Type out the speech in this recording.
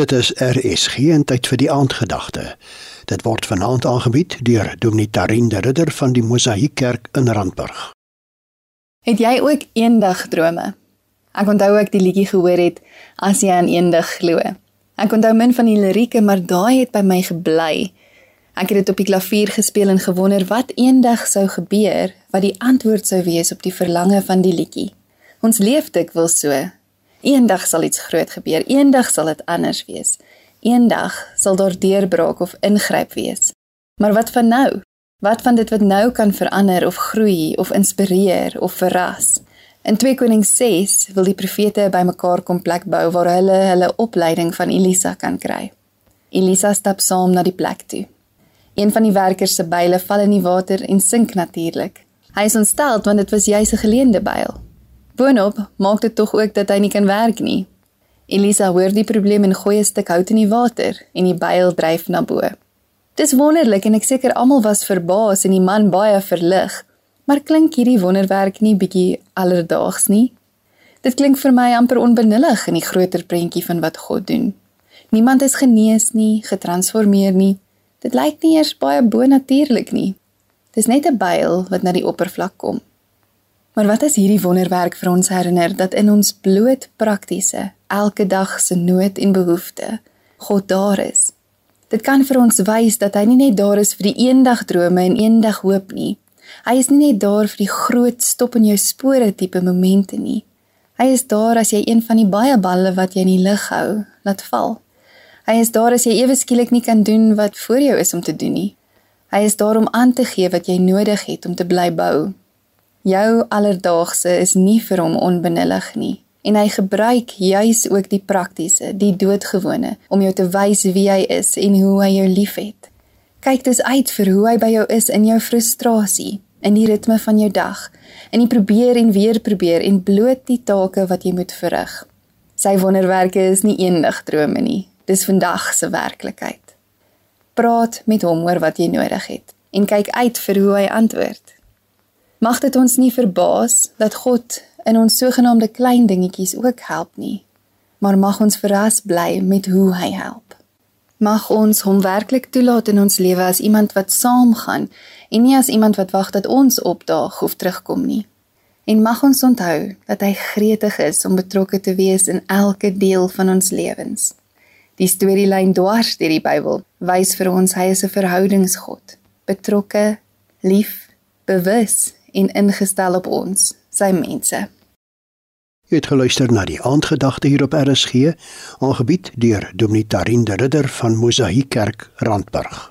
Dit is RSG en tyd vir die aandgedagte. Dit word vanaand aangebied deur Dominee Tarin de Ridder van die Mosaïek Kerk in Randburg. Het jy ook eendag drome? Ek onthou ek die liedjie gehoor het as jy aan eendag glo. Ek onthou min van die lirieke, maar daai het by my gebly. Ek het dit op die klavier gespeel en gewonder wat eendag sou gebeur wat die antwoord sou wees op die verlange van die liedjie. Ons leef dikwels so. Eendag sal iets groot gebeur, eendag sal dit anders wees. Eendag sal daar deurbraak of ingryp wees. Maar wat van nou? Wat van dit wat nou kan verander of groei of inspireer of verras? In 2 Konings 6 wil die profete bymekaar kom plek bou waar hulle hulle opleiding van Elisa kan kry. Elisa stap saam na die plek toe. Een van die werkers se byle val in die water en sink natuurlik. Hy is ontstel want dit was juis 'n geleende byl. Boonop maak dit tog ook dat hy nie kan werk nie. Elisa hoor die probleem en gooi 'n stuk hout in die water en die byl dryf na bo. Dis wonderlik en ek seker almal was verbaas en die man baie verlig. Maar klink hierdie wonderwerk nie bietjie alledaags nie? Dit klink vir my amper onbenullig in die groter prentjie van wat God doen. Niemand is genees nie, getransformeer nie. Dit lyk nie eers baie bonatuurlik nie. Dis net 'n byl wat na die oppervlak kom. Maar wat as hierdie wonderwerk vir ons herinner dat in ons bloot praktiese, elke dag se nood en behoefte, God daar is. Dit kan vir ons wys dat hy nie net daar is vir die eendag drome en eendag hoop nie. Hy is nie net daar vir die groot stop in jou spore tipe momente nie. Hy is daar as jy een van die baie balle wat jy in die lug hou, laat val. Hy is daar as jy ewe skielik nie kan doen wat voor jou is om te doen nie. Hy is daar om aan te gee wat jy nodig het om te bly bou, Jou alledaagse is nie vir hom onbenullig nie en hy gebruik juis ook die praktiese, die doodgewone om jou te wys wie hy is en hoe hy jou liefhet. Kyk dus uit vir hoe hy by jou is in jou frustrasie, in die ritme van jou dag, in die probeer en weer probeer en bloot die take wat jy moet verrig. Sy wonderwerke is nie eendag drome nie, dis vandag se werklikheid. Praat met hom oor wat jy nodig het en kyk uit vir hoe hy antwoord. Mag dit ons nie verbaas dat God in ons sogenaamde klein dingetjies ook help nie, maar mag ons verras bly met hoe hy help. Mag ons hom werklik toelaat in ons lewe as iemand wat saamgaan en nie as iemand wat wag dat ons opdaag of terugkom nie. En mag ons onthou dat hy gretig is om betrokke te wees in elke deel van ons lewens. Die storielyn dwars deur die Bybel wys vir ons hy is 'n verhoudingsgod, betrokke, lief, bewus en ingestel op ons, sy mense. Jy het geluister na die aandgedagte hier op RSG, aangebied deur Dominee Tarin de Ridder van Mosaïek Kerk, Randburg.